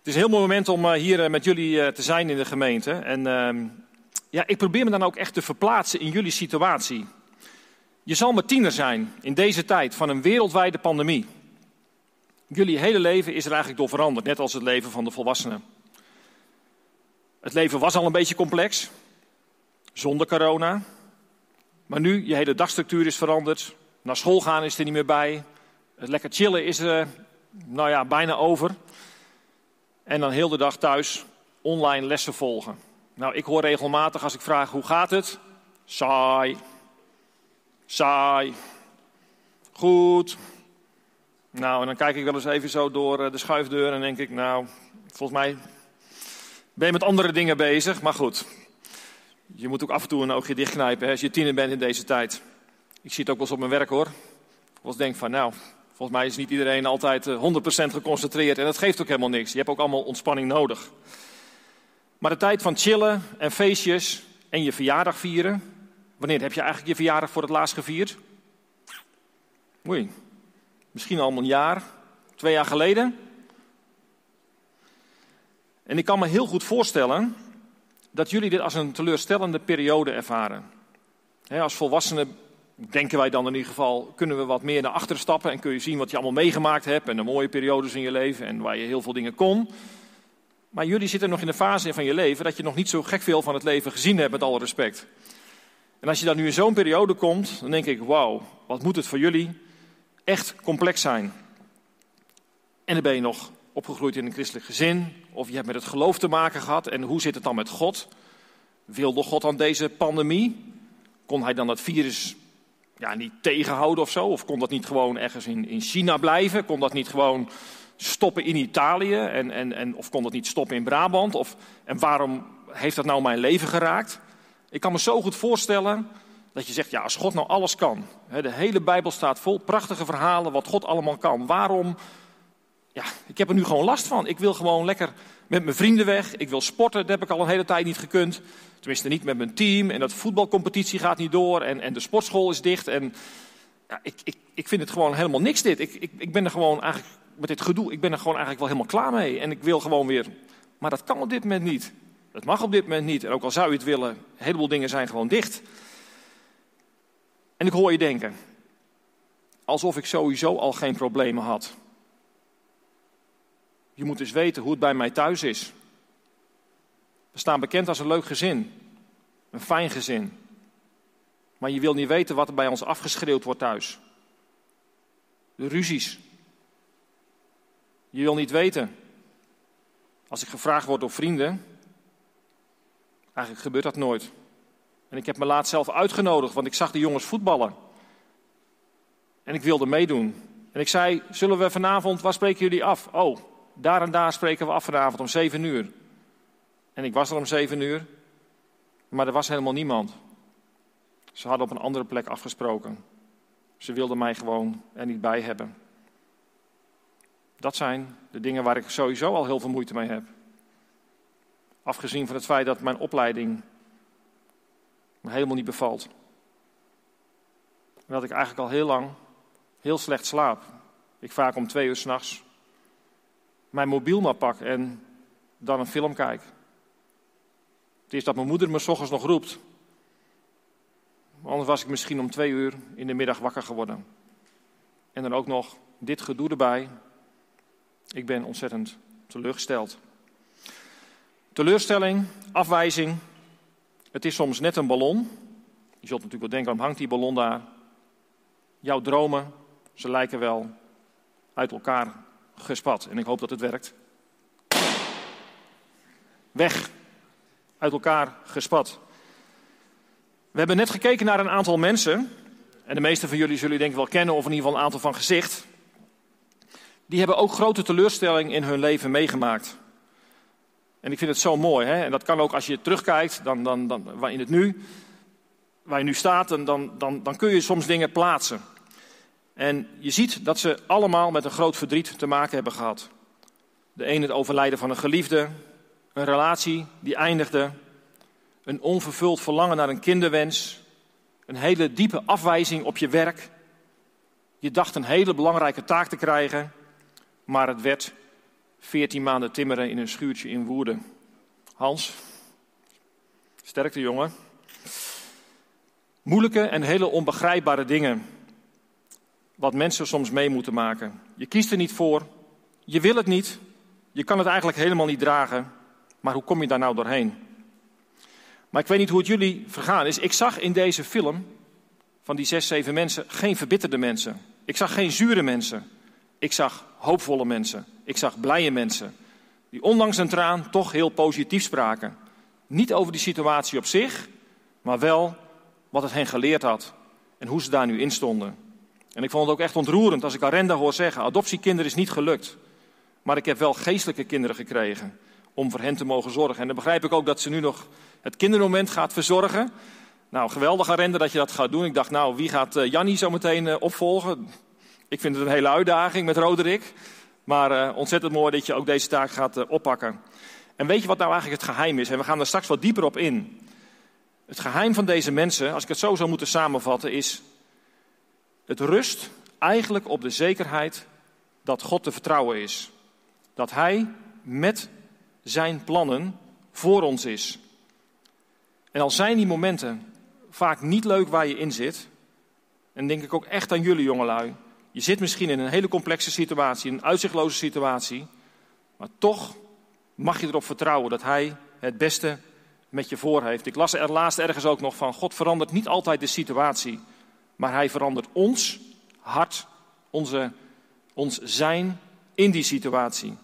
Het is een heel mooi moment om eh, hier eh, met jullie eh, te zijn in de gemeente. En ehm, ja, ik probeer me dan ook echt te verplaatsen in jullie situatie. Je zal maar tiener zijn in deze tijd van een wereldwijde pandemie. Jullie hele leven is er eigenlijk door veranderd, net als het leven van de volwassenen. Het leven was al een beetje complex, zonder corona. Maar nu, je hele dagstructuur is veranderd. Naar school gaan is er niet meer bij. Het lekker chillen is er, nou ja, bijna over. En dan heel de dag thuis online lessen volgen. Nou, ik hoor regelmatig als ik vraag hoe gaat het? Saai. Saai. Goed. Nou, en dan kijk ik wel eens even zo door eh, de schuifdeur en denk ik, nou, volgens mij ben je met andere dingen bezig. Maar goed, je moet ook af en toe een oogje dichtknijpen hè, als je tiener bent in deze tijd. Ik zie het ook wel eens op mijn werk hoor. Ik was denk van, nou, volgens mij is niet iedereen altijd 100% eh, geconcentreerd. En dat geeft ook helemaal niks. Je hebt ook allemaal ontspanning nodig. Maar de tijd van chillen en feestjes en je verjaardag vieren. Wanneer heb je eigenlijk je verjaardag voor het laatst gevierd? Oei, misschien al een jaar, twee jaar geleden. En ik kan me heel goed voorstellen dat jullie dit als een teleurstellende periode ervaren. als volwassenen denken wij dan in ieder geval, kunnen we wat meer naar achteren stappen en kun je zien wat je allemaal meegemaakt hebt en de mooie periodes in je leven en waar je heel veel dingen kon. Maar jullie zitten nog in de fase van je leven dat je nog niet zo gek veel van het leven gezien hebt, met alle respect. En als je dan nu in zo'n periode komt, dan denk ik, wauw, wat moet het voor jullie echt complex zijn. En dan ben je nog opgegroeid in een christelijk gezin, of je hebt met het geloof te maken gehad. En hoe zit het dan met God? Wilde God aan deze pandemie? Kon hij dan dat virus ja, niet tegenhouden of zo? Of kon dat niet gewoon ergens in, in China blijven? Kon dat niet gewoon stoppen in Italië? En, en, en, of kon dat niet stoppen in Brabant? Of, en waarom heeft dat nou mijn leven geraakt? Ik kan me zo goed voorstellen dat je zegt, ja, als God nou alles kan. de hele Bijbel staat vol prachtige verhalen wat God allemaal kan. Waarom ja, ik heb er nu gewoon last van. Ik wil gewoon lekker met mijn vrienden weg. Ik wil sporten, dat heb ik al een hele tijd niet gekund. Tenminste, niet met mijn team. En dat voetbalcompetitie gaat niet door. En, en de sportschool is dicht. En ja, ik, ik, ik vind het gewoon helemaal niks dit. Ik, ik, ik ben er gewoon eigenlijk, met dit gedoe, ik ben er gewoon eigenlijk wel helemaal klaar mee. En ik wil gewoon weer. Maar dat kan op dit moment niet. Dat mag op dit moment niet. En ook al zou je het willen, een heleboel dingen zijn gewoon dicht. En ik hoor je denken, alsof ik sowieso al geen problemen had. Je moet eens weten hoe het bij mij thuis is. We staan bekend als een leuk gezin. Een fijn gezin. Maar je wil niet weten wat er bij ons afgeschreeuwd wordt thuis. De ruzies. Je wil niet weten. Als ik gevraagd word door vrienden. Eigenlijk gebeurt dat nooit. En ik heb me laat zelf uitgenodigd, want ik zag de jongens voetballen. En ik wilde meedoen. En ik zei: Zullen we vanavond, waar spreken jullie af? Oh, daar en daar spreken we af vanavond om zeven uur. En ik was er om zeven uur, maar er was helemaal niemand. Ze hadden op een andere plek afgesproken. Ze wilden mij gewoon er niet bij hebben. Dat zijn de dingen waar ik sowieso al heel veel moeite mee heb. Afgezien van het feit dat mijn opleiding me helemaal niet bevalt. En dat ik eigenlijk al heel lang heel slecht slaap. Ik vaak om twee uur s'nachts mijn mobiel maar pak en dan een film kijk. Het is dat mijn moeder me s nog roept. Anders was ik misschien om twee uur in de middag wakker geworden. En dan ook nog dit gedoe erbij. Ik ben ontzettend teleurgesteld. Teleurstelling, afwijzing. Het is soms net een ballon. Je zult natuurlijk wel denken, hangt die ballon daar? Jouw dromen, ze lijken wel uit elkaar gespat. En ik hoop dat het werkt. Weg. Uit elkaar gespat. We hebben net gekeken naar een aantal mensen. En de meeste van jullie zullen denk ik wel kennen, of in ieder geval een aantal van gezicht. Die hebben ook grote teleurstelling in hun leven meegemaakt. En ik vind het zo mooi. Hè? En dat kan ook als je terugkijkt dan, dan, dan, in het nu. Waar je nu staat, dan, dan, dan, dan kun je soms dingen plaatsen. En je ziet dat ze allemaal met een groot verdriet te maken hebben gehad. De ene het overlijden van een geliefde, een relatie die eindigde, een onvervuld verlangen naar een kinderwens, een hele diepe afwijzing op je werk. Je dacht een hele belangrijke taak te krijgen, maar het werd 14 maanden timmeren in een schuurtje in Woerden. Hans, sterkte jongen. Moeilijke en hele onbegrijpbare dingen. Wat mensen soms mee moeten maken. Je kiest er niet voor. Je wil het niet. Je kan het eigenlijk helemaal niet dragen. Maar hoe kom je daar nou doorheen? Maar ik weet niet hoe het jullie vergaan is. Ik zag in deze film van die zes, zeven mensen geen verbitterde mensen. Ik zag geen zure mensen. Ik zag hoopvolle mensen. Ik zag blije mensen. Die ondanks een traan toch heel positief spraken. Niet over die situatie op zich, maar wel wat het hen geleerd had. En hoe ze daar nu in stonden. En ik vond het ook echt ontroerend als ik Arenda hoor zeggen: adoptiekinderen is niet gelukt. Maar ik heb wel geestelijke kinderen gekregen om voor hen te mogen zorgen. En dan begrijp ik ook dat ze nu nog het kindermoment gaat verzorgen. Nou, geweldig Arenda dat je dat gaat doen. Ik dacht, nou, wie gaat uh, Jannie zo meteen uh, opvolgen? Ik vind het een hele uitdaging met Roderick. Maar uh, ontzettend mooi dat je ook deze taak gaat oppakken. En weet je wat nou eigenlijk het geheim is? En we gaan er straks wat dieper op in. Het geheim van deze mensen, als ik het zo zou moeten samenvatten, is het rust eigenlijk op de zekerheid dat God te vertrouwen is. Dat Hij met zijn plannen voor ons is. En al zijn die momenten vaak niet leuk waar je in zit, en denk ik ook echt aan jullie jongelui. Je zit misschien in een hele complexe situatie, een uitzichtloze situatie, maar toch mag je erop vertrouwen dat Hij het beste met je voor heeft. Ik las er laatst ergens ook nog van, God verandert niet altijd de situatie, maar Hij verandert ons hart, onze, ons zijn in die situatie.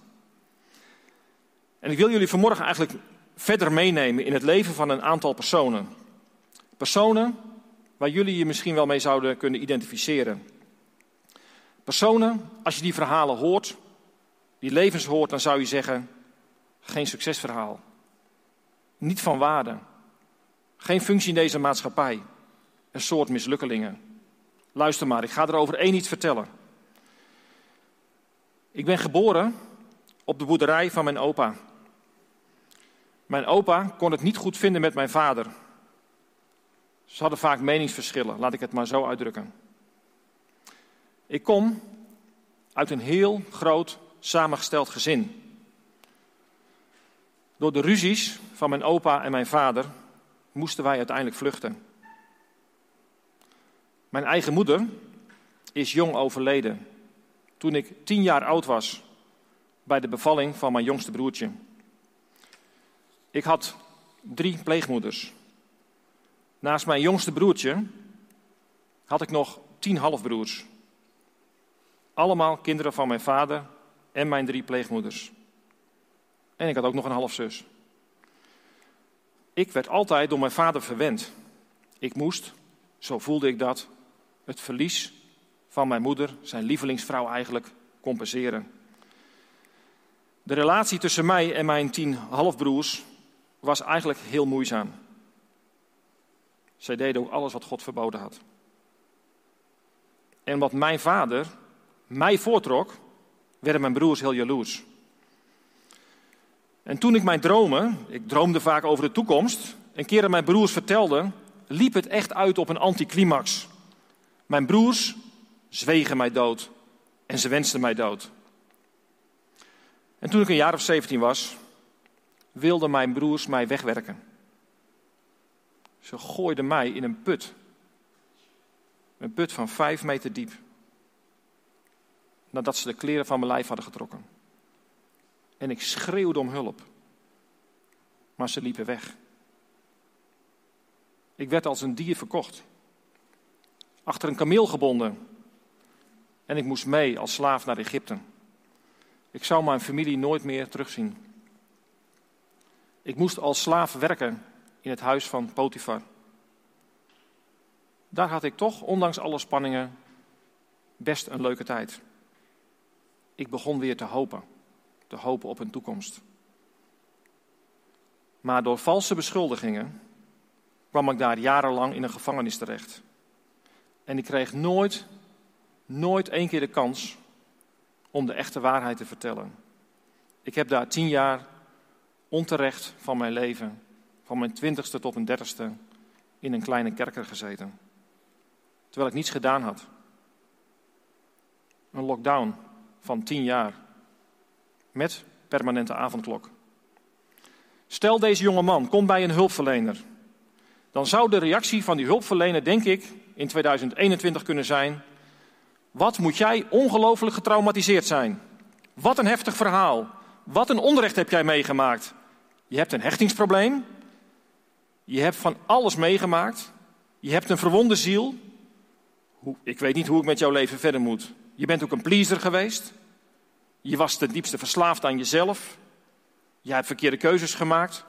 En ik wil jullie vanmorgen eigenlijk verder meenemen in het leven van een aantal personen. Personen waar jullie je misschien wel mee zouden kunnen identificeren. Personen, als je die verhalen hoort, die levens hoort, dan zou je zeggen: geen succesverhaal. Niet van waarde. Geen functie in deze maatschappij. Een soort mislukkelingen. Luister maar, ik ga er over één iets vertellen. Ik ben geboren op de boerderij van mijn opa. Mijn opa kon het niet goed vinden met mijn vader. Ze hadden vaak meningsverschillen, laat ik het maar zo uitdrukken. Ik kom uit een heel groot samengesteld gezin. Door de ruzies van mijn opa en mijn vader moesten wij uiteindelijk vluchten. Mijn eigen moeder is jong overleden. Toen ik tien jaar oud was, bij de bevalling van mijn jongste broertje. Ik had drie pleegmoeders. Naast mijn jongste broertje had ik nog tien halfbroers. Allemaal kinderen van mijn vader en mijn drie pleegmoeders. En ik had ook nog een halfzus. Ik werd altijd door mijn vader verwend. Ik moest, zo voelde ik dat, het verlies van mijn moeder, zijn lievelingsvrouw eigenlijk, compenseren. De relatie tussen mij en mijn tien halfbroers was eigenlijk heel moeizaam. Zij deden ook alles wat God verboden had. En wat mijn vader mij voortrok, werden mijn broers heel jaloers. En toen ik mijn dromen, ik droomde vaak over de toekomst, een keer aan mijn broers vertelde, liep het echt uit op een anticlimax. Mijn broers zwegen mij dood en ze wensten mij dood. En toen ik een jaar of 17 was, wilden mijn broers mij wegwerken. Ze gooiden mij in een put. Een put van vijf meter diep. Nadat ze de kleren van mijn lijf hadden getrokken. En ik schreeuwde om hulp. Maar ze liepen weg. Ik werd als een dier verkocht. Achter een kameel gebonden. En ik moest mee als slaaf naar Egypte. Ik zou mijn familie nooit meer terugzien. Ik moest als slaaf werken in het huis van Potifar. Daar had ik toch, ondanks alle spanningen, best een leuke tijd. Ik begon weer te hopen, te hopen op een toekomst. Maar door valse beschuldigingen kwam ik daar jarenlang in een gevangenis terecht. En ik kreeg nooit, nooit één keer de kans om de echte waarheid te vertellen. Ik heb daar tien jaar onterecht van mijn leven, van mijn twintigste tot mijn dertigste, in een kleine kerker gezeten. Terwijl ik niets gedaan had. Een lockdown van tien jaar. Met permanente avondklok. Stel deze jonge man komt bij een hulpverlener. Dan zou de reactie van die hulpverlener, denk ik, in 2021 kunnen zijn: Wat moet jij ongelooflijk getraumatiseerd zijn? Wat een heftig verhaal. Wat een onrecht heb jij meegemaakt. Je hebt een hechtingsprobleem. Je hebt van alles meegemaakt. Je hebt een verwonde ziel. Ik weet niet hoe ik met jouw leven verder moet. Je bent ook een pleaser geweest. Je was ten diepste verslaafd aan jezelf. Je hebt verkeerde keuzes gemaakt.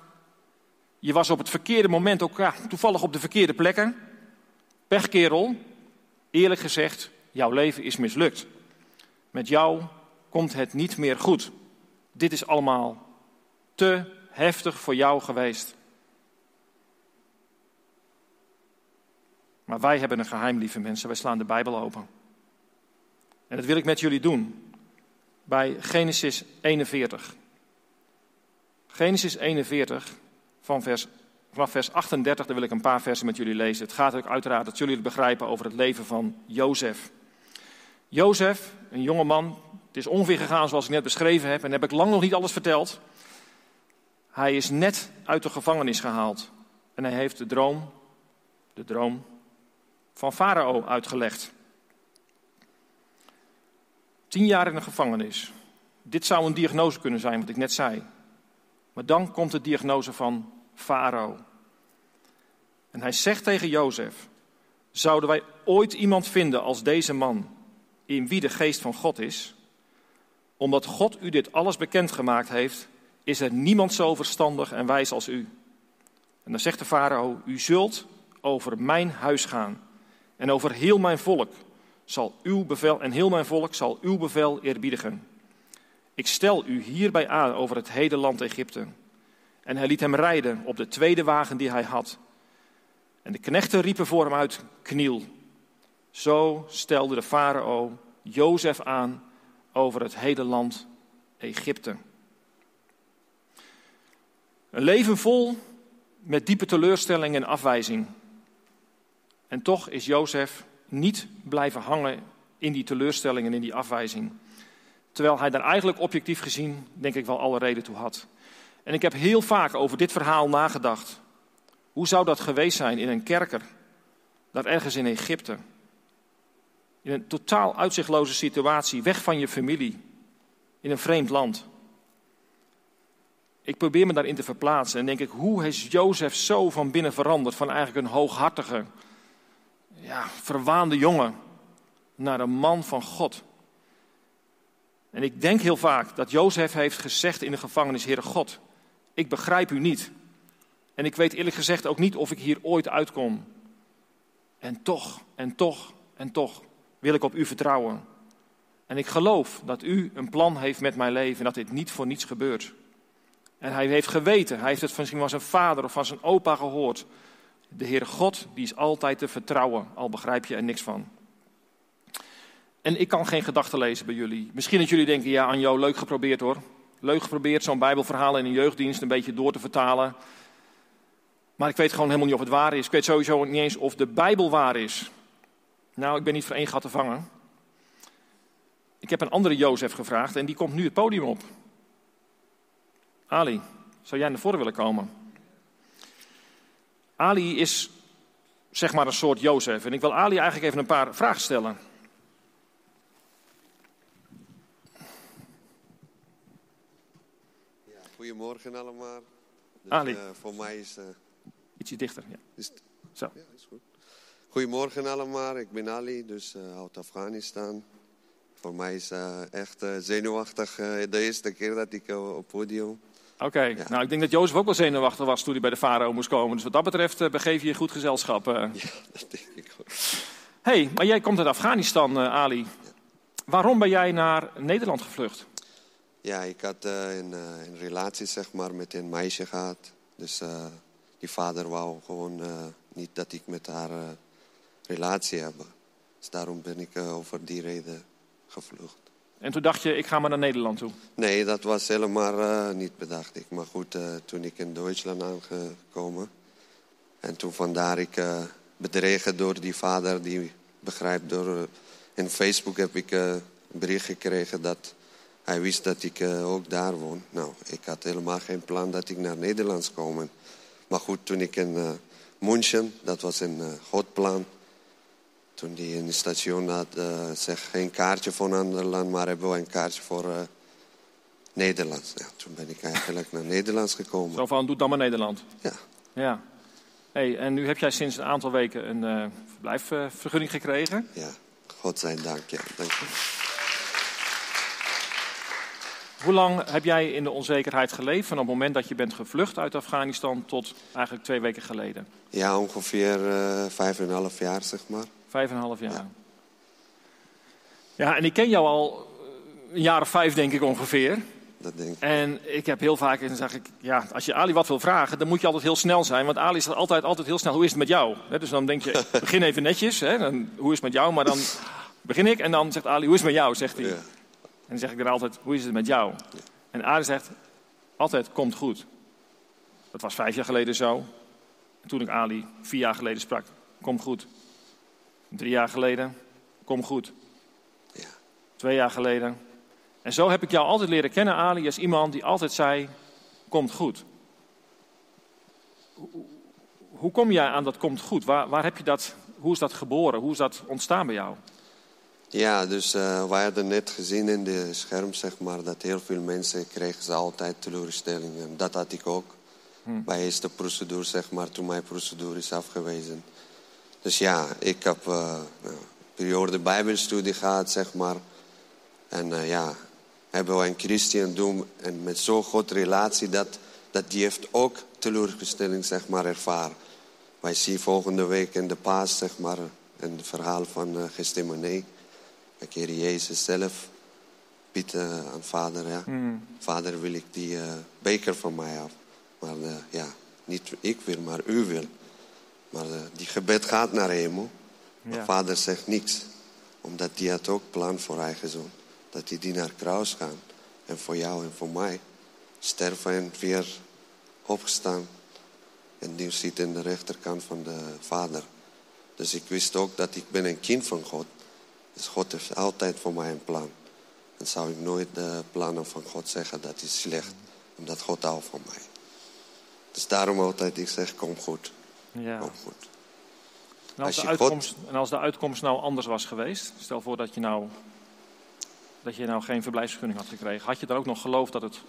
Je was op het verkeerde moment ook ja, toevallig op de verkeerde plekken. Pechkerel, eerlijk gezegd, jouw leven is mislukt. Met jou komt het niet meer goed. Dit is allemaal te heftig voor jou geweest. Maar wij hebben een geheim, lieve mensen. Wij slaan de Bijbel open. En dat wil ik met jullie doen. Bij Genesis 41. Genesis 41, van vers, vanaf vers 38, daar wil ik een paar versen met jullie lezen. Het gaat ook uiteraard dat jullie het begrijpen over het leven van Jozef. Jozef, een jonge man, het is ongeveer gegaan zoals ik net beschreven heb, en heb ik lang nog niet alles verteld. Hij is net uit de gevangenis gehaald en hij heeft de droom, de droom van Farao uitgelegd. Tien jaar in de gevangenis. Dit zou een diagnose kunnen zijn, wat ik net zei. Maar dan komt de diagnose van Farao. En hij zegt tegen Jozef: Zouden wij ooit iemand vinden als deze man, in wie de geest van God is? Omdat God u dit alles bekendgemaakt heeft, is er niemand zo verstandig en wijs als u. En dan zegt de farao: U zult over mijn huis gaan en over heel mijn volk zal uw bevel en heel mijn volk zal uw bevel eerbiedigen. Ik stel u hierbij aan over het hele land Egypte. En hij liet hem rijden op de tweede wagen die hij had. En de knechten riepen voor hem uit: Kniel. Zo stelde de farao Jozef aan over het hele land Egypte. Een leven vol met diepe teleurstelling en afwijzing. En toch is Jozef niet blijven hangen in die teleurstelling en in die afwijzing. Terwijl hij daar eigenlijk objectief gezien, denk ik wel alle reden toe had. En ik heb heel vaak over dit verhaal nagedacht. Hoe zou dat geweest zijn in een kerker, daar ergens in Egypte? In een totaal uitzichtloze situatie, weg van je familie, in een vreemd land. Ik probeer me daarin te verplaatsen en denk ik, hoe is Jozef zo van binnen veranderd? Van eigenlijk een hooghartige, ja, verwaande jongen naar een man van God. En ik denk heel vaak dat Jozef heeft gezegd in de gevangenis: Heere God, ik begrijp u niet. En ik weet eerlijk gezegd ook niet of ik hier ooit uitkom. En toch, en toch, en toch wil ik op u vertrouwen. En ik geloof dat u een plan heeft met mijn leven en dat dit niet voor niets gebeurt. En hij heeft geweten, hij heeft het misschien van zijn vader of van zijn opa gehoord. De Heere God, die is altijd te vertrouwen, al begrijp je er niks van. En ik kan geen gedachten lezen bij jullie. Misschien dat jullie denken, ja Anjo, leuk geprobeerd hoor. Leuk geprobeerd zo'n bijbelverhaal in een jeugddienst een beetje door te vertalen. Maar ik weet gewoon helemaal niet of het waar is. Ik weet sowieso niet eens of de Bijbel waar is. Nou, ik ben niet voor één gat te vangen. Ik heb een andere Jozef gevraagd en die komt nu het podium op. Ali, zou jij naar voren willen komen? Ali is zeg maar een soort Jozef. En ik wil Ali eigenlijk even een paar vragen stellen. Ja, goedemorgen allemaal. Dus, Ali. Uh, voor mij is. Uh, Ietsje dichter, ja. Is het... Zo. Ja, is goed. Goedemorgen allemaal, ik ben Ali, dus uh, uit Afghanistan. Voor mij is echt zenuwachtig de eerste keer dat ik op podium Oké, nou ik denk dat Jozef ook wel zenuwachtig was toen hij bij de farao moest komen. Dus wat dat betreft begeef je goed gezelschap. Ja, dat denk ik ook. hey, maar jij komt uit Afghanistan, Ali. Waarom ben jij naar Nederland gevlucht? Ja, ik had een, een, relatie zeg maar, met een meisje gehad. Dus die vader wou gewoon niet dat ik met haar relatie heb. Dus daarom ben ik over die reden gevlucht. En toen dacht je, ik ga maar naar Nederland toe? Nee, dat was helemaal uh, niet bedacht. Ik. Maar goed, uh, toen ik in Duitsland aangekomen. En toen vandaar ik uh, bedreigd door die vader die begrijpt door... in Facebook heb ik een bericht gekregen dat hij wist dat ik eh, ook daar woon. Nou, ik had helemaal geen plan dat ik naar Nederland zou komen. Maar goed, toen ik in uh, München, dat was een uh, goed plan. Toen die in het station had, zeg geen kaartje voor een ander land, maar hebben we een kaartje voor Nederland. Ja, toen ben ik eigenlijk naar Nederland gekomen. Zo van, doe dan maar Nederland. Ja. Ja. Hey, en nu heb jij sinds een aantal weken een verblijfvergunning gekregen. Ja, God zijn dank. Ja, dank je. Hoe lang heb jij in de onzekerheid geleefd van het moment dat je bent gevlucht uit Afghanistan tot eigenlijk twee weken geleden? Ja, ongeveer uh, vijf en een half jaar, zeg maar. Vijf en een half jaar. Ja. ja, en ik ken jou al een jaar of vijf, denk ik ongeveer. Dat denk ik. En ik heb heel vaak, en dan zeg ik, ja, als je Ali wat wil vragen, dan moet je altijd heel snel zijn. Want Ali is altijd, altijd heel snel, hoe is het met jou? dus dan denk je, begin even netjes, hè, dan, hoe is het met jou? Maar dan begin ik en dan zegt Ali, hoe is het met jou? Zegt hij. Ja. En dan zeg ik dan altijd, hoe is het met jou? En Aarde zegt, altijd komt goed. Dat was vijf jaar geleden zo. En toen ik Ali vier jaar geleden sprak, komt goed. Drie jaar geleden, kom goed. Ja. Twee jaar geleden. En zo heb ik jou altijd leren kennen, Ali, als iemand die altijd zei, komt goed. Hoe kom jij aan dat komt goed? Waar, waar heb je dat, hoe is dat geboren? Hoe is dat ontstaan bij jou? Ja, dus uh, wij hadden net gezien in de scherm, zeg maar, dat heel veel mensen kregen ze altijd teleurstellingen. Dat had ik ook. Bij eerste procedure, zeg maar, toen mijn procedure is afgewezen. Dus ja, ik heb uh, een periode bijbelstudie gehad, zeg maar. En uh, ja, hebben we een christendom en met zo'n grote relatie, dat, dat die heeft ook teleurstelling, zeg maar, ervaren. Wij zien volgende week in de paas, zeg maar, een verhaal van uh, Gethsemane de Heer Jezus zelf biedt uh, aan vader, ja. Hmm. Vader wil ik die uh, beker van mij af. Maar uh, ja, niet ik wil, maar u wil. Maar die gebed gaat naar hemel. Maar vader zegt niks. Omdat die had ook plan voor eigen zoon. Dat hij die naar kruis gaan. En voor jou en voor mij. Sterven en weer opgestaan. En die zit in de rechterkant van de vader. Dus ik wist ook dat ik ben een kind van God. Dus God heeft altijd voor mij een plan. Dan zou ik nooit de plannen van God zeggen dat is slecht. Omdat God houdt van mij. Dus daarom altijd ik zeg, kom goed. Ja. Kom goed. En als, de uitkomst, en als de uitkomst nou anders was geweest, stel voor dat je nou, dat je nou geen verblijfsvergunning had gekregen, had je dan ook nog geloofd dat het.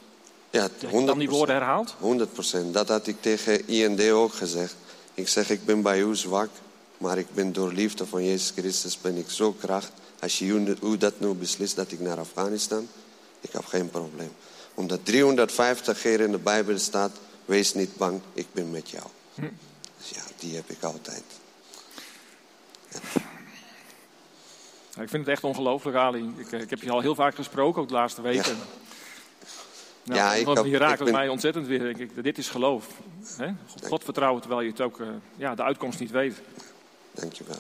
Ja, 100%, je dan die woorden herhaald? 100% Dat had ik tegen IND ook gezegd. Ik zeg, ik ben bij u zwak. Maar ik ben door liefde van Jezus Christus ben ik zo kracht. Als je u dat nu beslist dat ik naar Afghanistan, ik heb geen probleem. Omdat 350 keer in de Bijbel staat, wees niet bang, ik ben met jou. Hm. Dus ja, die heb ik altijd. Ja. ik vind het echt ongelooflijk, Ali. Ik, eh, ik, heb je al heel vaak gesproken, ook de laatste weken. Ja. Nou, ja, ik heb, hier raakt het mij ontzettend weer. Denk ik, dit is geloof. Hè? God vertrouwen terwijl je het ook, uh, ja, de uitkomst niet weet. Dankjewel.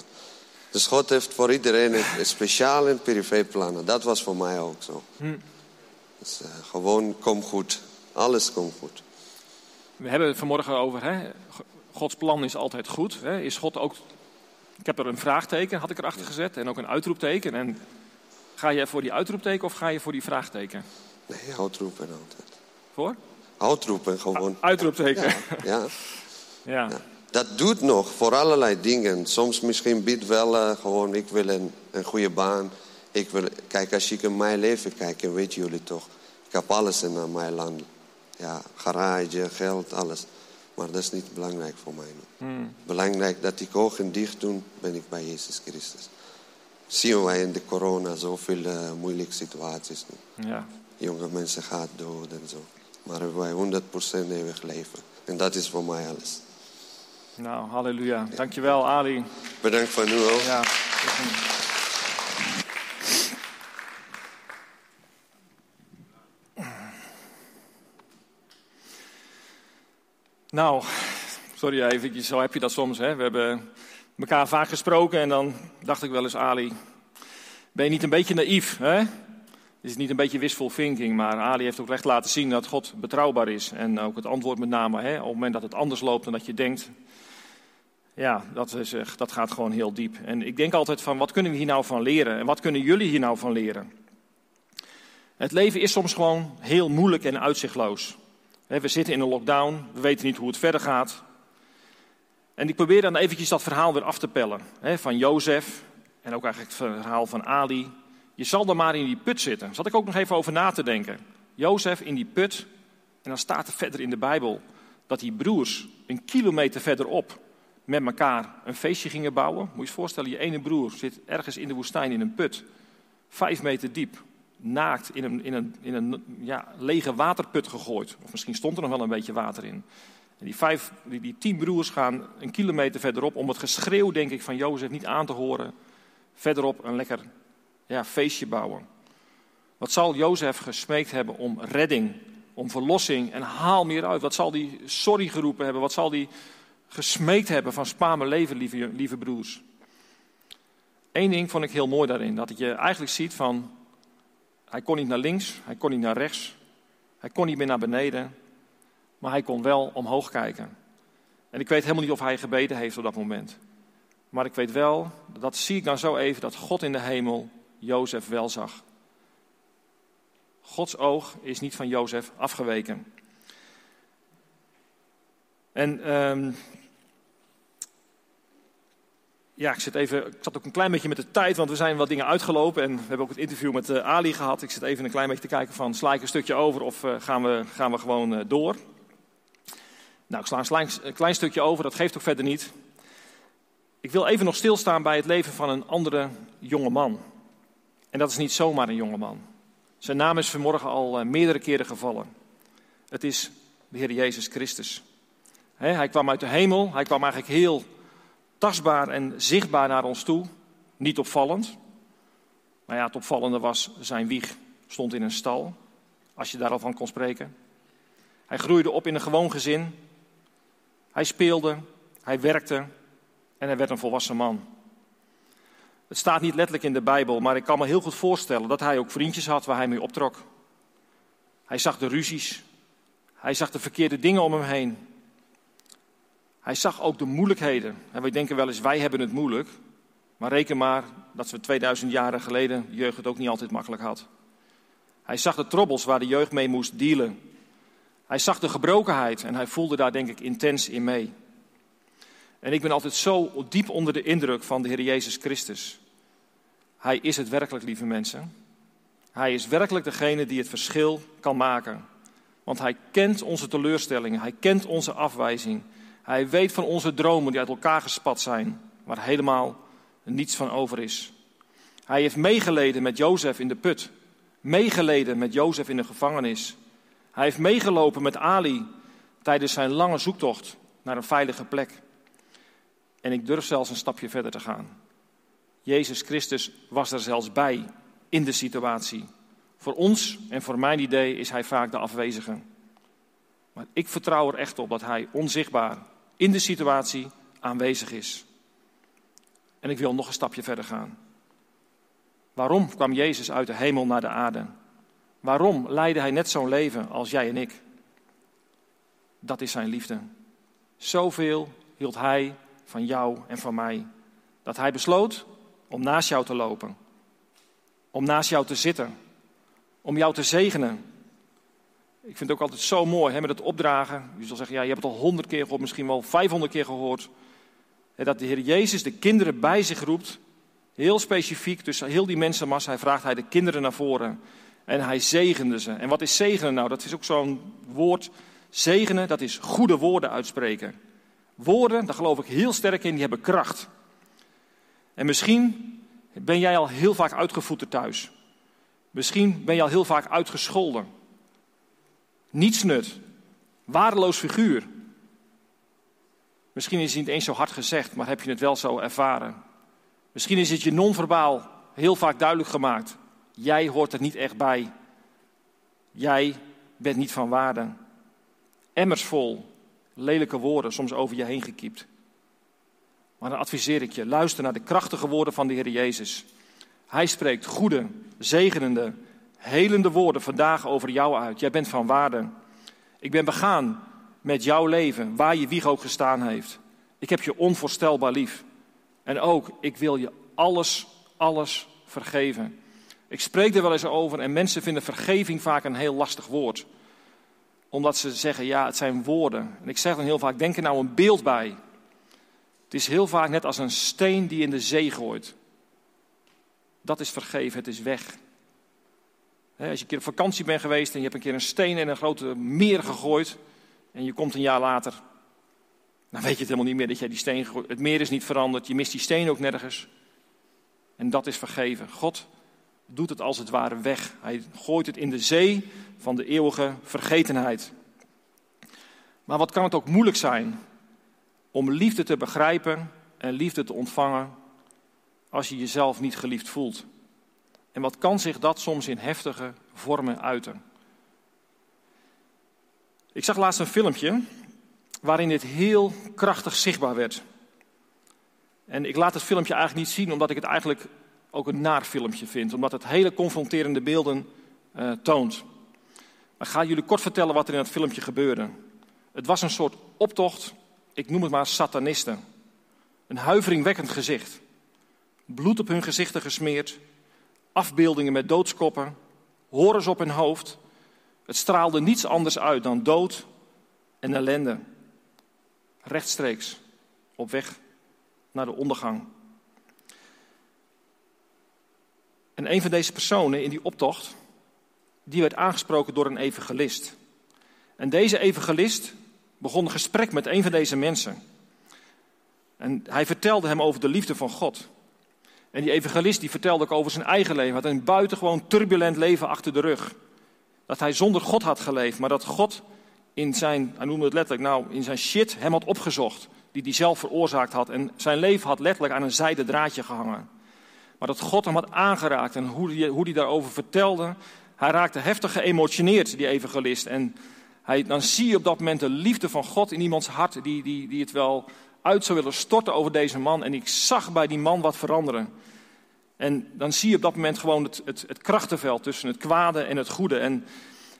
Dus God heeft voor iedereen een speciaal en privéplannen. Dat was voor mij ook zo. Hm. Dus uh, gewoon kom goed. Alles komt goed. We hebben het vanmorgen over, hè? Gods plan is altijd goed. Hè? Is God ook... Ik heb er een vraagteken, had ik erachter gezet, en ook een uitroepteken. En ga je voor die uitroepteken of ga je voor die vraagteken? Nee, uitroepen altijd. Voor? Uitroepen gewoon. uitroepteken. ja. ja. ja dat doet nog voor allerlei dingen. Soms misschien biedt wel uh, gewoon, ik wil een, een goede baan. Ik wil, kijk, als ik in mijn leven kijk, weten jullie toch. Ik heb alles in mijn land. Ja, garage, geld, alles. Maar dat is niet belangrijk voor mij. Hmm. Belangrijk dat ik ogen dicht doe, ben ik bij Jezus Christus. Zien wij in de corona zoveel uh, moeilijke situaties nu. Ja. Jonge mensen gaan dood en zo. Maar wij 100% eeuwig leven. En dat is voor mij alles. Nou, halleluja. Dankjewel, Ali. Bedankt voor nu ook. Ja. Nou, sorry even, zo heb je dat soms. Hè? We hebben elkaar vaak gesproken en dan dacht ik wel eens, Ali, ben je niet een beetje naïef? Hè? Het is niet een beetje wishful thinking, maar Ali heeft ook recht laten zien dat God betrouwbaar is. En ook het antwoord met name, hè, op het moment dat het anders loopt dan dat je denkt, ja, dat, is, dat gaat gewoon heel diep. En ik denk altijd van, wat kunnen we hier nou van leren? En wat kunnen jullie hier nou van leren? Het leven is soms gewoon heel moeilijk en uitzichtloos. We zitten in een lockdown, we weten niet hoe het verder gaat. En ik probeer dan eventjes dat verhaal weer af te pellen. Van Jozef en ook eigenlijk het verhaal van Ali. Je zal dan maar in die put zitten. Daar zat ik ook nog even over na te denken. Jozef in die put. En dan staat er verder in de Bijbel dat die broers een kilometer verderop met elkaar een feestje gingen bouwen. Moet je je voorstellen, je ene broer zit ergens in de woestijn in een put. Vijf meter diep naakt in een, in een, in een ja, lege waterput gegooid. Of misschien stond er nog wel een beetje water in. En die, vijf, die, die tien broers gaan een kilometer verderop om het geschreeuw, denk ik, van Jozef niet aan te horen. Verderop een lekker ja, feestje bouwen. Wat zal Jozef gesmeekt hebben om redding, om verlossing en haal meer uit? Wat zal die sorry geroepen hebben? Wat zal die gesmeekt hebben van spaar mijn leven, lieve, lieve broers? Eén ding vond ik heel mooi daarin. Dat je eigenlijk ziet van hij kon niet naar links, hij kon niet naar rechts, hij kon niet meer naar beneden, maar hij kon wel omhoog kijken. En ik weet helemaal niet of hij gebeden heeft op dat moment. Maar ik weet wel, dat zie ik dan zo even, dat God in de hemel Jozef wel zag. Gods oog is niet van Jozef afgeweken. En um, ja, ik, zit even, ik zat ook een klein beetje met de tijd, want we zijn wat dingen uitgelopen. En we hebben ook het interview met uh, Ali gehad. Ik zit even een klein beetje te kijken van, sla ik een stukje over of uh, gaan, we, gaan we gewoon uh, door? Nou, ik sla een klein, een klein stukje over, dat geeft ook verder niet. Ik wil even nog stilstaan bij het leven van een andere jonge man. En dat is niet zomaar een jonge man. Zijn naam is vanmorgen al meerdere keren gevallen. Het is de Heer Jezus Christus. Hij kwam uit de hemel, hij kwam eigenlijk heel tastbaar en zichtbaar naar ons toe. Niet opvallend. Maar ja, het opvallende was zijn wieg stond in een stal, als je daar al van kon spreken. Hij groeide op in een gewoon gezin. Hij speelde, hij werkte en hij werd een volwassen man. Het staat niet letterlijk in de Bijbel, maar ik kan me heel goed voorstellen dat hij ook vriendjes had waar hij mee optrok. Hij zag de ruzies, hij zag de verkeerde dingen om hem heen. Hij zag ook de moeilijkheden. En wij denken wel eens, wij hebben het moeilijk. Maar reken maar dat we 2000 jaren geleden de jeugd het ook niet altijd makkelijk had. Hij zag de trobbels waar de jeugd mee moest dealen. Hij zag de gebrokenheid en hij voelde daar denk ik intens in mee. En ik ben altijd zo diep onder de indruk van de Heer Jezus Christus. Hij is het werkelijk, lieve mensen. Hij is werkelijk degene die het verschil kan maken. Want hij kent onze teleurstellingen, hij kent onze afwijzing. Hij weet van onze dromen die uit elkaar gespat zijn, waar helemaal niets van over is. Hij heeft meegeleden met Jozef in de put, meegeleden met Jozef in de gevangenis. Hij heeft meegelopen met Ali tijdens zijn lange zoektocht naar een veilige plek. En ik durf zelfs een stapje verder te gaan. Jezus Christus was er zelfs bij in de situatie. Voor ons en voor mijn idee is hij vaak de afwezige. Maar ik vertrouw er echt op dat hij onzichtbaar in de situatie aanwezig is. En ik wil nog een stapje verder gaan. Waarom kwam Jezus uit de hemel naar de aarde? Waarom leidde hij net zo'n leven als jij en ik? Dat is zijn liefde. Zoveel hield hij van jou en van mij, dat hij besloot om naast jou te lopen, om naast jou te zitten, om jou te zegenen, ik vind het ook altijd zo mooi hè, met het opdragen. Je zal zeggen, ja, je hebt het al honderd keer gehoord, misschien wel vijfhonderd keer gehoord. Hè, dat de Heer Jezus de kinderen bij zich roept. Heel specifiek, tussen heel die mensenmassa. Hij vraagt hij de kinderen naar voren. En hij zegende ze. En wat is zegenen nou? Dat is ook zo'n woord. Zegenen, dat is goede woorden uitspreken. Woorden, daar geloof ik heel sterk in, die hebben kracht. En misschien ben jij al heel vaak uitgevoerd thuis. Misschien ben je al heel vaak uitgescholden. Nietsnut. Waardeloos figuur. Misschien is het niet eens zo hard gezegd, maar heb je het wel zo ervaren. Misschien is het je non-verbaal heel vaak duidelijk gemaakt. Jij hoort er niet echt bij. Jij bent niet van waarde. Emmers vol, lelijke woorden soms over je heen gekiept. Maar dan adviseer ik je, luister naar de krachtige woorden van de Heer Jezus. Hij spreekt goede, zegenende, helende woorden vandaag over jou uit. Jij bent van waarde. Ik ben begaan met jouw leven, waar je wieg ook gestaan heeft. Ik heb je onvoorstelbaar lief. En ook, ik wil je alles, alles vergeven. Ik spreek er wel eens over en mensen vinden vergeving vaak een heel lastig woord. Omdat ze zeggen, ja, het zijn woorden. En ik zeg dan heel vaak, denk er nou een beeld bij. Het is heel vaak net als een steen die in de zee gooit. Dat is vergeven, het is weg. Als je een keer op vakantie bent geweest en je hebt een keer een steen in een grote meer gegooid. En je komt een jaar later. Dan weet je het helemaal niet meer dat jij die steen gegooid Het meer is niet veranderd, je mist die steen ook nergens. En dat is vergeven. God doet het als het ware weg. Hij gooit het in de zee van de eeuwige vergetenheid. Maar wat kan het ook moeilijk zijn om liefde te begrijpen en liefde te ontvangen als je jezelf niet geliefd voelt. En wat kan zich dat soms in heftige vormen uiten? Ik zag laatst een filmpje waarin dit heel krachtig zichtbaar werd. En ik laat het filmpje eigenlijk niet zien omdat ik het eigenlijk ook een naar filmpje vind, omdat het hele confronterende beelden uh, toont. Maar ik ga jullie kort vertellen wat er in het filmpje gebeurde. Het was een soort optocht, ik noem het maar satanisten. Een huiveringwekkend gezicht. Bloed op hun gezichten gesmeerd, afbeeldingen met doodskoppen, horens op hun hoofd. Het straalde niets anders uit dan dood en ellende. Rechtstreeks op weg naar de ondergang. En een van deze personen in die optocht, die werd aangesproken door een evangelist. En deze evangelist begon een gesprek met een van deze mensen. En hij vertelde hem over de liefde van God. En die evangelist die vertelde ook over zijn eigen leven. Hij had een buitengewoon turbulent leven achter de rug. Dat hij zonder God had geleefd, maar dat God in zijn, hij noemde het letterlijk, nou, in zijn shit hem had opgezocht. Die hij zelf veroorzaakt had. En zijn leven had letterlijk aan een zijden draadje gehangen. Maar dat God hem had aangeraakt en hoe hij, hoe hij daarover vertelde. Hij raakte heftig geëmotioneerd, die evangelist. En hij, dan zie je op dat moment de liefde van God in iemands hart, die, die, die het wel uit zou willen storten over deze man. En ik zag bij die man wat veranderen. En dan zie je op dat moment gewoon het, het, het krachtenveld tussen het kwade en het goede. En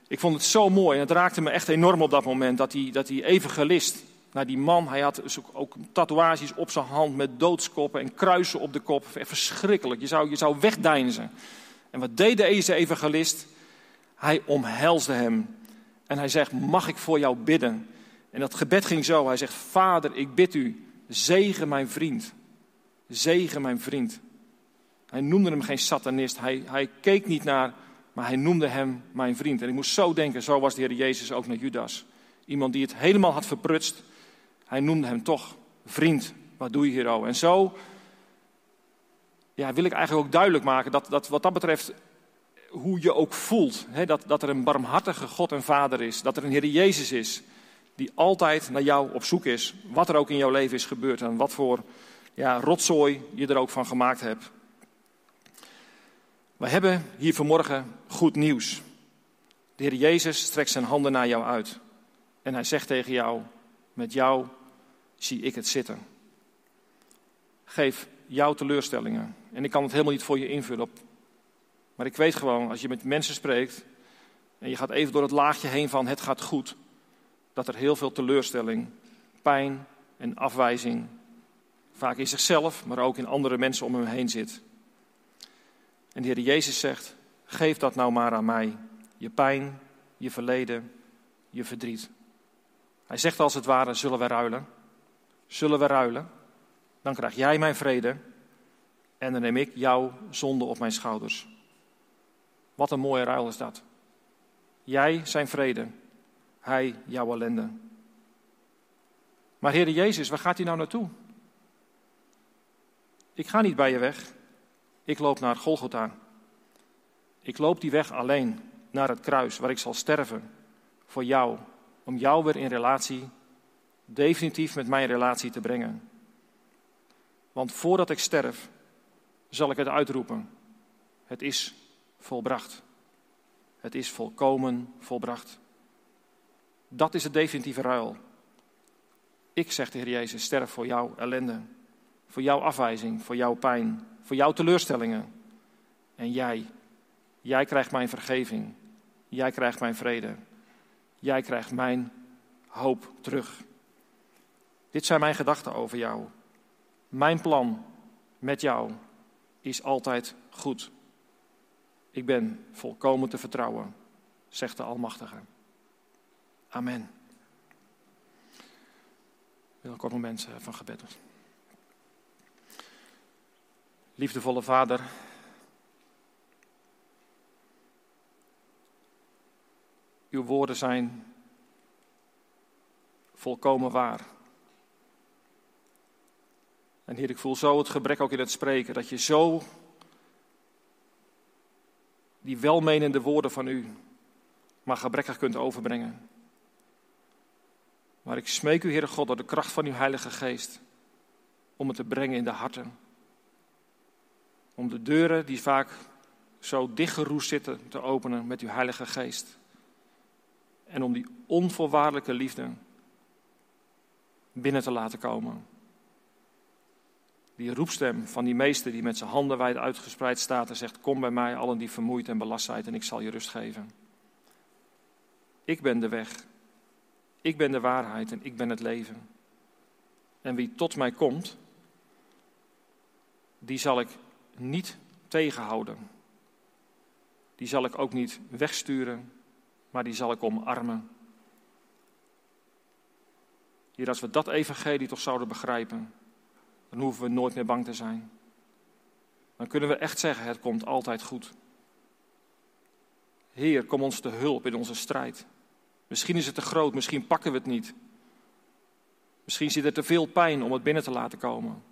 ik vond het zo mooi en het raakte me echt enorm op dat moment dat die, dat die evangelist naar die man, hij had dus ook, ook, tatoeages op zijn hand met doodskoppen en kruisen op de kop. Verschrikkelijk, je zou, je zou wegdeinzen. En wat deed deze evangelist? Hij omhelsde hem. En hij zegt, mag ik voor jou bidden? En dat gebed ging zo. Hij zegt, vader, ik bid u, zegen mijn vriend. Zegen mijn vriend. Hij noemde hem geen satanist. Hij, hij keek niet naar, maar hij noemde hem mijn vriend. En ik moest zo denken, zo was de Heer Jezus ook naar Judas. Iemand die het helemaal had verprutst. Hij noemde hem toch vriend. Wat doe je hier al? En zo ja, wil ik eigenlijk ook duidelijk maken dat, dat wat dat betreft hoe je ook voelt. Hè, dat, dat er een barmhartige God en Vader is. Dat er een Heer Jezus is die altijd naar jou op zoek is. Wat er ook in jouw leven is gebeurd en wat voor ja, rotzooi je er ook van gemaakt hebt. We hebben hier vanmorgen goed nieuws. De Heer Jezus strekt zijn handen naar jou uit. En hij zegt tegen jou, met jou zie ik het zitten. Geef jouw teleurstellingen. En ik kan het helemaal niet voor je invullen. Maar ik weet gewoon, als je met mensen spreekt en je gaat even door het laagje heen van het gaat goed, dat er heel veel teleurstelling, pijn en afwijzing, vaak in zichzelf, maar ook in andere mensen om hem heen zit. En de Heer Jezus zegt, geef dat nou maar aan mij. Je pijn, je verleden, je verdriet. Hij zegt als het ware, zullen we ruilen? Zullen we ruilen? Dan krijg jij mijn vrede en dan neem ik jouw zonde op mijn schouders. Wat een mooie ruil is dat. Jij zijn vrede, hij jouw ellende. Maar Heer Jezus, waar gaat hij nou naartoe? Ik ga niet bij je weg. Ik loop naar Golgotha. Ik loop die weg alleen naar het kruis waar ik zal sterven voor jou, om jou weer in relatie, definitief met mijn relatie te brengen. Want voordat ik sterf, zal ik het uitroepen. Het is volbracht. Het is volkomen volbracht. Dat is het definitieve ruil. Ik, zegt de Heer Jezus, sterf voor jouw ellende, voor jouw afwijzing, voor jouw pijn, voor jouw teleurstellingen. En jij, jij krijgt mijn vergeving. Jij krijgt mijn vrede. Jij krijgt mijn hoop terug. Dit zijn mijn gedachten over jou. Mijn plan met jou is altijd goed. Ik ben volkomen te vertrouwen, zegt de Almachtige. Amen. Ik wil een kort moment van gebed. Liefdevolle Vader, uw woorden zijn volkomen waar. En Heer, ik voel zo het gebrek ook in het spreken, dat je zo die welmenende woorden van u maar gebrekkig kunt overbrengen. Maar ik smeek u, Heere God, door de kracht van uw Heilige Geest, om het te brengen in de harten. Om de deuren die vaak zo dichtgeroest zitten te openen met uw Heilige Geest. En om die onvoorwaardelijke liefde binnen te laten komen. Die roepstem van die meester die met zijn handen wijd uitgespreid staat en zegt: Kom bij mij, allen die vermoeid en belast zijn, en ik zal je rust geven. Ik ben de weg, ik ben de waarheid en ik ben het leven. En wie tot mij komt, die zal ik niet tegenhouden. Die zal ik ook niet wegsturen, maar die zal ik omarmen. Hier, als we dat evangelie toch zouden begrijpen, dan hoeven we nooit meer bang te zijn. Dan kunnen we echt zeggen, het komt altijd goed. Heer, kom ons te hulp in onze strijd. Misschien is het te groot, misschien pakken we het niet. Misschien zit er te veel pijn om het binnen te laten komen.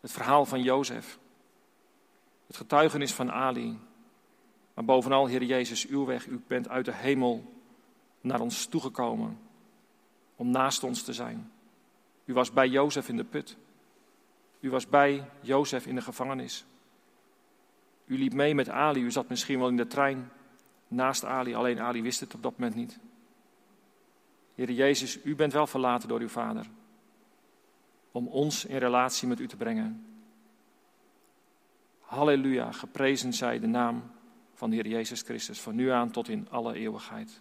Het verhaal van Jozef. Het getuigenis van Ali. Maar bovenal, Heer Jezus, uw weg. U bent uit de hemel naar ons toegekomen om naast ons te zijn. U was bij Jozef in de put. U was bij Jozef in de gevangenis. U liep mee met Ali. U zat misschien wel in de trein naast Ali, alleen Ali wist het op dat moment niet. Heer Jezus, u bent wel verlaten door uw Vader. Om ons in relatie met u te brengen. Halleluja, geprezen zij de naam van de Heer Jezus Christus, van nu aan tot in alle eeuwigheid.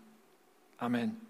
Amen.